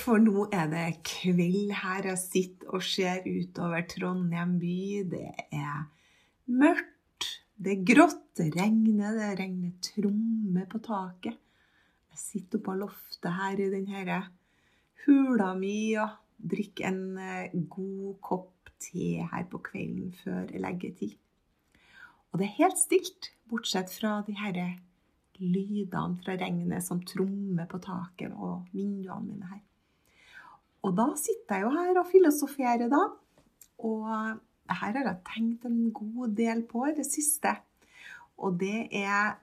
for nå er det kveld her jeg sitter og ser utover Trondheim by. Det er mørkt, det er grått, det regner, det regner trommer på taket. Jeg sitter oppe på loftet her i denne hula mi og drikker en eh, god kopp te her på kvelden før leggetid. Og det er helt stilt, bortsett fra de herre lydene fra regnet som trommer på taket og vinduene mine her. Og da sitter jeg jo her og filosoferer, da. Og her har jeg tenkt en god del på i det siste. Og det er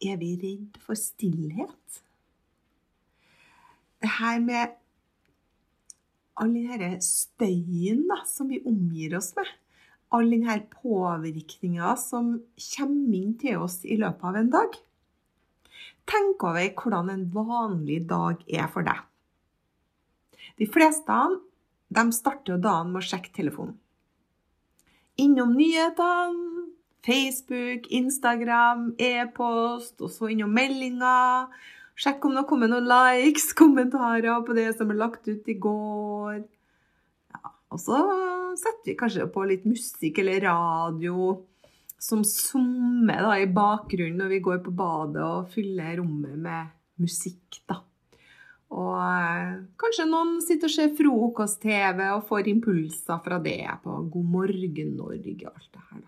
Er vi redd for stillhet? Det her med all denne støyen da, som vi omgir oss med. All denne påvirkninga som kommer inn til oss i løpet av en dag. Tenk over hvordan en vanlig dag er for deg. De fleste de starter dagen med å sjekke telefonen. Innom nyhetene, Facebook, Instagram, e-post, og så innom meldinger. Sjekk om det har kommet noen likes, kommentarer på det som er lagt ut i går. Ja, og så setter vi kanskje på litt musikk eller radio som summer da, i bakgrunnen når vi går på badet og fyller rommet med musikk. da. Og eh, kanskje noen sitter og ser frokost-TV og får impulser fra det på God morgen Norge og alt det her.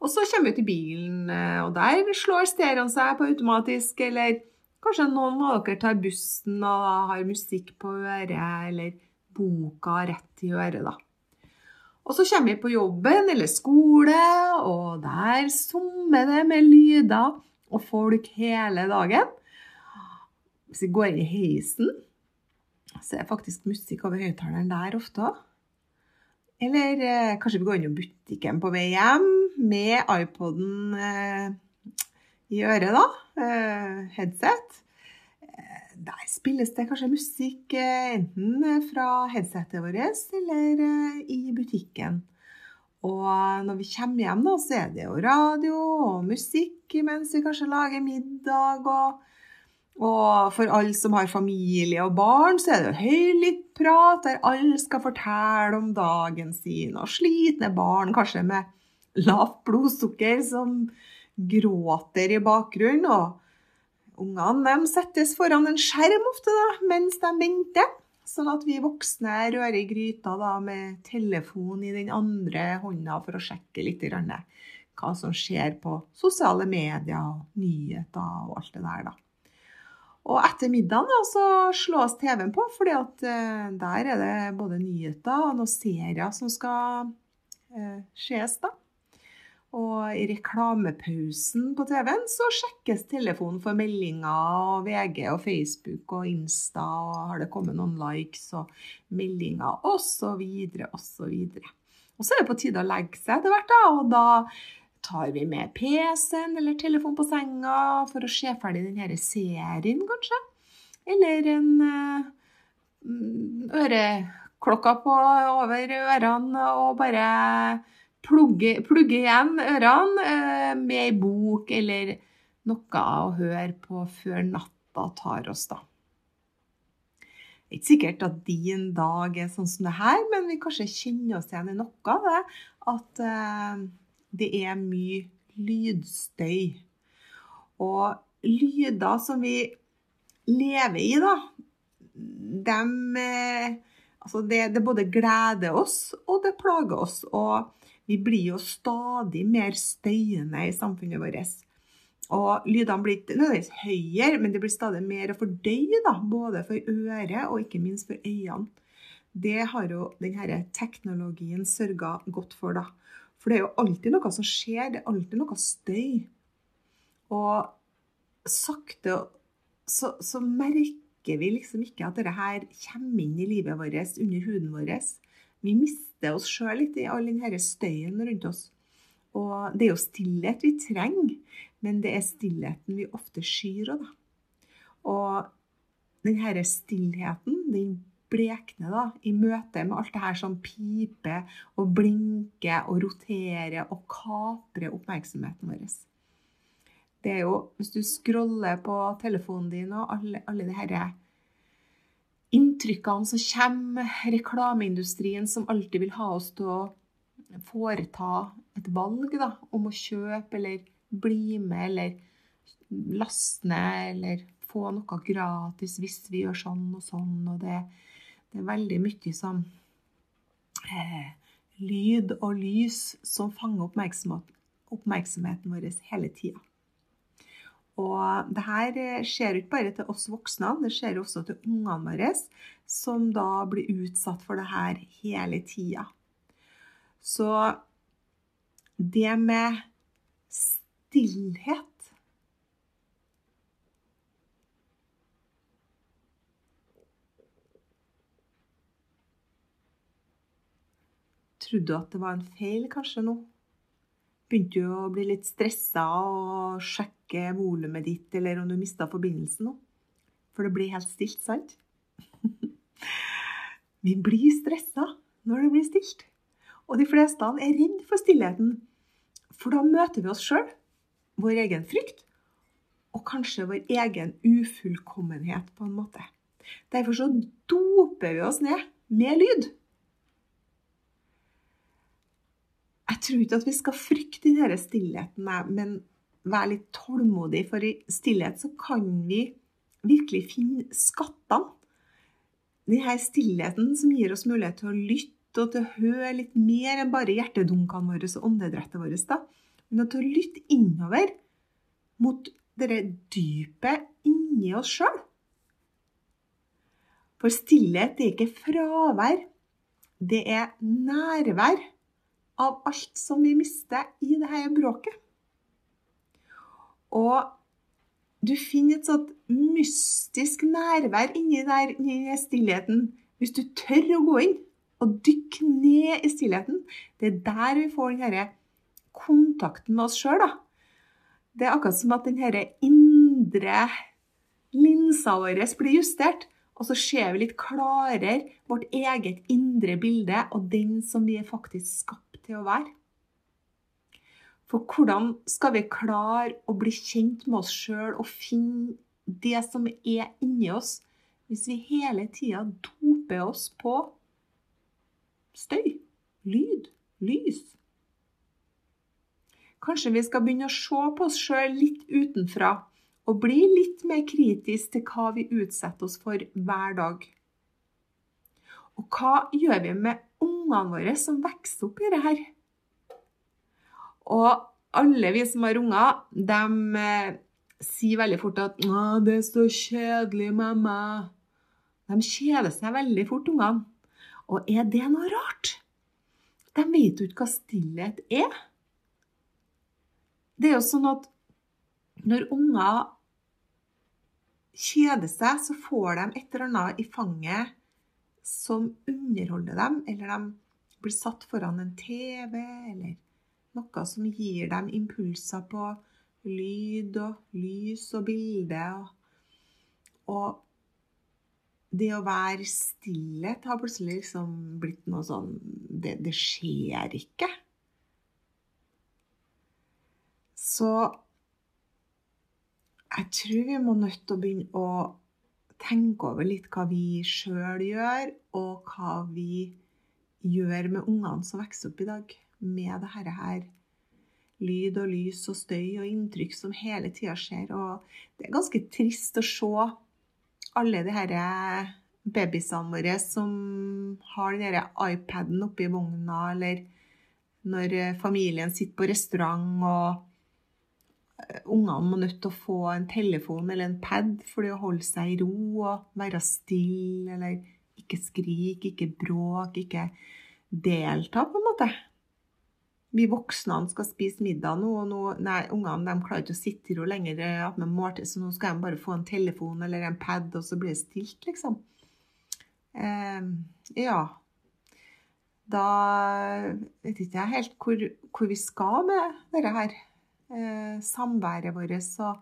Og så kommer vi til bilen, eh, og der slår stereoen seg på automatisk, eller kanskje noen av dere tar bussen og har musikk på øret, eller boka rett i øret, da. Og så kommer vi på jobben eller skole, og der summer det med lyder og folk hele dagen. Hvis vi går inn i heisen, så er faktisk musikk over høyttaleren der ofte. Eller eh, kanskje vi går inn i butikken på vei hjem med iPoden eh, i øret, da. Eh, headset. Eh, der spilles det kanskje musikk eh, enten fra headsetet vårt eller eh, i butikken. Og når vi kommer hjem, da, så er det jo radio og musikk mens vi kanskje lager middag. Og, og for alle som har familie og barn, så er det jo høylytt prat der alle skal fortelle om dagen sin. Og slitne barn, kanskje med lavt blodsukker, som gråter i bakgrunnen. Og ungene de settes foran en skjerm ofte da, mens de venter. Sånn at vi voksne rører i gryta da, med telefon i den andre hånda for å sjekke litt hva som skjer på sosiale medier og nyheter og alt det der. da. Og etter middagen da, så slås TV-en på, at eh, der er det både nyheter og noen serier som skal eh, ses. da. Og i reklamepausen på TV-en så sjekkes telefonen for meldinger og VG og Facebook og Insta, og har det kommet noen likes og meldinger osv. osv. Og så er det på tide å legge seg etter hvert, da, og da tar vi med PC-en eller telefonen på senga for å se ferdig denne serien, kanskje. Eller en uh, øreklokka på over ørene og bare plugge, plugge igjen ørene uh, med ei bok eller noe å høre på før natta tar oss, da. Det er ikke sikkert at din dag er sånn som det her, men vi kanskje kjenner oss igjen i noe av det. At uh, det er mye lydstøy. Og lyder som vi lever i, da, dem eh, Altså, det, det både gleder oss, og det plager oss. Og Vi blir jo stadig mer støyende i samfunnet vårt. Og lydene blir ikke nødvendigvis høyere, men det blir stadig mer å fordøye, da, både for øret og ikke minst for øynene. Det har jo denne teknologien sørga godt for, da. For det er jo alltid noe som skjer, det er alltid noe støy. Og sakte så, så merker vi liksom ikke at dette her kommer inn i livet vårt, under huden vår. Vi mister oss sjøl litt i all denne støyen rundt oss. Og det er jo stillhet vi trenger, men det er stillheten vi ofte skyr òg, da. Og denne stillheten, den blekner da, i møte med alt det her som piper og blinker og roterer og kaprer oppmerksomheten vår. Det er jo, Hvis du scroller på telefonen din og alle, alle de her inntrykkene som kommer, reklameindustrien som alltid vil ha oss til å foreta et valg da, om å kjøpe eller bli med eller laste ned eller få noe gratis hvis vi gjør sånn og sånn. Og det, det er veldig mye som eh, lyd og lys som fanger oppmerksomheten, oppmerksomheten vår hele tida. Og det her skjer ikke bare til oss voksne, det skjer også til ungene våre, som da blir utsatt for det her hele tida. Så det med stillhet Trodde du at det var en feil kanskje nå? Begynte du å bli litt stressa og sjekke volumet ditt, eller om du mista forbindelsen nå? For det blir helt stilt, sant? Vi blir stressa når det blir stilt. Og de fleste er redd for stillheten. For da møter vi oss sjøl, vår egen frykt, og kanskje vår egen ufullkommenhet, på en måte. Derfor så doper vi oss ned med lyd. Jeg tror ikke at vi skal frykte denne stillheten, men være litt tålmodig. For i stillhet så kan vi virkelig finne skattene. Denne stillheten som gir oss mulighet til å lytte og til å høre litt mer enn bare hjertedunkene våre og åndedrettet vårt. da. Men til å lytte innover mot det dypet inni oss sjøl. For stillhet er ikke fravær, det er nærvær av alt som vi mister i dette bråket. Og du finner et sånt mystisk nærvær inni der i stillheten hvis du tør å gå inn og dykke ned i stillheten. Det er der vi får denne kontakten med oss sjøl. Det er akkurat som at denne indre linsa vår blir justert. Og så ser vi litt klarere vårt eget indre bilde og den som vi faktisk skapt til å være. For hvordan skal vi klare å bli kjent med oss sjøl og finne det som er inni oss, hvis vi hele tida doper oss på støy, lyd, lys? Kanskje vi skal begynne å se på oss sjøl litt utenfra og bli litt mer kritisk til hva vi utsetter oss for hver dag. Og hva gjør vi med ungene våre som vokser opp i det her? Og alle vi som har unger, de eh, sier veldig fort at 'Å, det er så kjedelig, mamma'. De kjeder seg veldig fort, ungene. Og er det noe rart? De vet jo ikke hva stillhet er. Det er jo sånn at når unger kjeder seg, så får de et eller annet i fanget som underholder dem, eller de blir satt foran en TV, eller noe som gir dem impulser på lyd og lys og bilde. Og, det å være stillhet har plutselig liksom blitt noe sånn det, det skjer ikke. Så jeg tror vi må nødt til å begynne å tenke over litt hva vi sjøl gjør, og hva vi gjør med ungene som vokser opp i dag med det her lyd og lys og støy og inntrykk som hele tida skjer. Og det er ganske trist å se alle de her babysene våre som har den iPaden oppi vogna, eller Når familien sitter på restaurant og ungene må nødt til å få en telefon eller en pad for å holde seg i ro og være stille, eller ikke skrike, ikke bråk, ikke delta, på en måte. Vi voksne skal spise middag nå, og nå, nei, ungene klarer ikke å sitte i ro lenger måltid, så nå skal de bare få en telefon eller en pad, og så blir det stilt, liksom. Eh, ja. Da vet ikke jeg helt hvor, hvor vi skal med dette her. Eh, samværet vårt og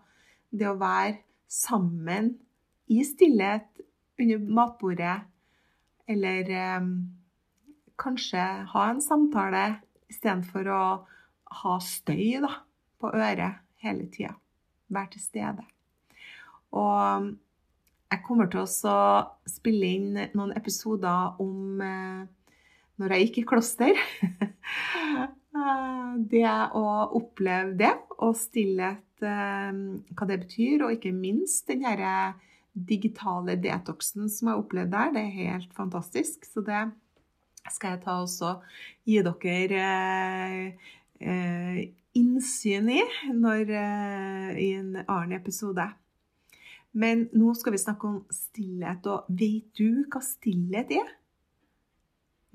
det å være sammen i stillhet under matbordet, eller eh, kanskje ha en samtale istedenfor å ha støy da, på øret hele tida. Være til stede. Og jeg kommer til å spille inn noen episoder om eh, når jeg gikk i kloster. Eh, det å oppleve det, og stillhet, eh, hva det betyr, og ikke minst den herre digitale detoxen som jeg har opplevd der, det er helt fantastisk. Så det skal jeg ta også gi dere innsyn i når, i en annen episode. Men nå skal vi snakke om stillhet, og vet du hva stillhet er?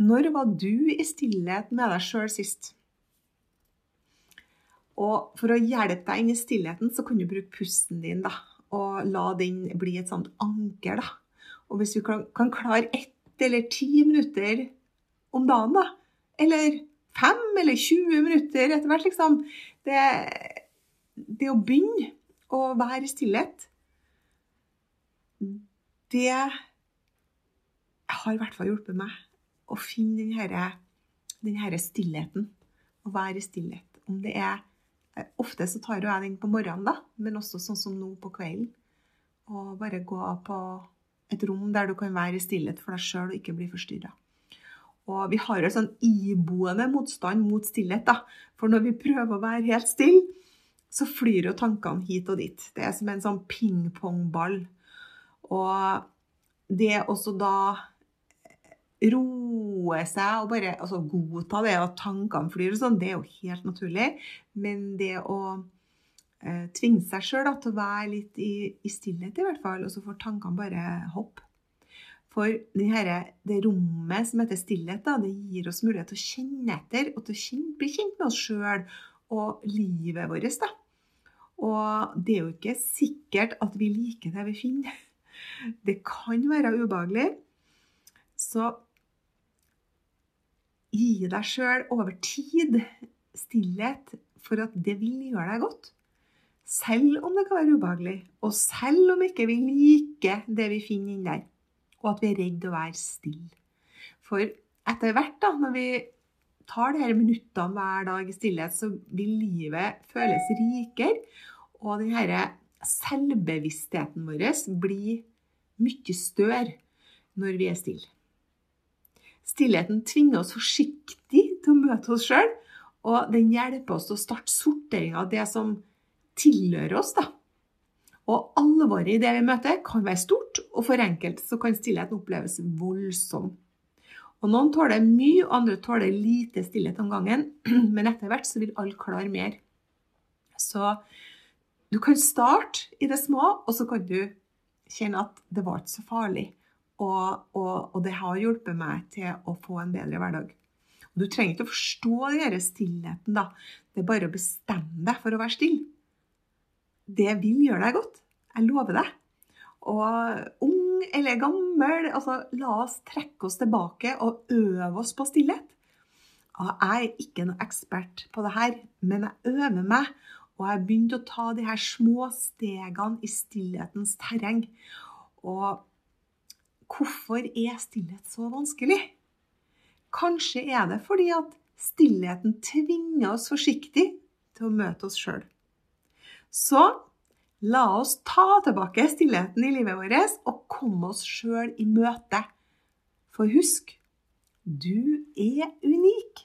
Når var du i stillhet med deg sjøl sist? Og for å hjelpe deg inn i stillheten, så kan du bruke pusten din, da. Og la den bli et sånt anker, da. Og hvis du kan, kan klare ett eller ti minutter om dagen, da, eller fem eller 20 minutter etter hvert, liksom det, det å begynne å være i stillhet det har i hvert fall hjulpet meg å finne denne, denne stillheten. Å være i stillhet. Om det er Ofte så tar jeg den på morgenen, da, men også sånn som nå på kvelden. Og bare gå på et rom der du kan være i stillhet for deg sjøl og ikke bli forstyrra. Og vi har jo sånn iboende motstand mot stillhet, da. For når vi prøver å være helt stille, så flyr jo tankene hit og dit. Det er som en sånn pingpongball. Og det er også da roe seg og bare altså godta det at tankene flyr og sånn, det er jo helt naturlig. Men det å eh, tvinge seg sjøl til å være litt i, i, stillhet, i hvert fall, og så får tankene bare hoppe. For her, det rommet som heter stillhet, da, det gir oss mulighet til å kjenne etter og til å kjenne, bli kjent med oss sjøl og livet vårt. da. Og det er jo ikke sikkert at vi liker det vi finner. Det kan være ubehagelig. Så gi deg sjøl over tid stillhet for at det vil gjøre deg godt. Selv om det kan være ubehagelig, og selv om ikke vi liker det vi finner inni der, og at vi er redd å være stille. For etter hvert, da, når vi tar her minuttene hver dag i stillhet, så vil livet føles rikere, og denne selvbevisstheten vår blir mye større når vi er stille. Stillheten tvinger oss forsiktig til å møte oss sjøl, og den hjelper oss til å starte sortering av det som tilhører oss. da. Og alvoret i det vi møter, kan være stort, og for enkelte så kan stillheten oppleves voldsom. Og Noen tåler mye, og andre tåler lite stillhet om gangen, men etter hvert så vil alle klare mer. Så du kan starte i det små, og så kan du kjenne at det var ikke så farlig. Og, og, og, det har hjulpet meg til å få en bedre hverdag. Og du trenger ikke å forstå denne stillheten, da. Det er bare å bestemme deg for å være stille. Det vil gjøre deg godt. Jeg lover deg. Og ung eller gammel, altså la oss trekke oss tilbake og øve oss på stillhet. Jeg er ikke noen ekspert på det her, men jeg øver meg. Og jeg begynte å ta de her små stegene i stillhetens terreng. Og hvorfor er stillhet så vanskelig? Kanskje er det fordi at stillheten tvinger oss forsiktig til å møte oss sjøl. Så la oss ta tilbake stillheten i livet vårt og komme oss sjøl i møte. For husk, du er unik.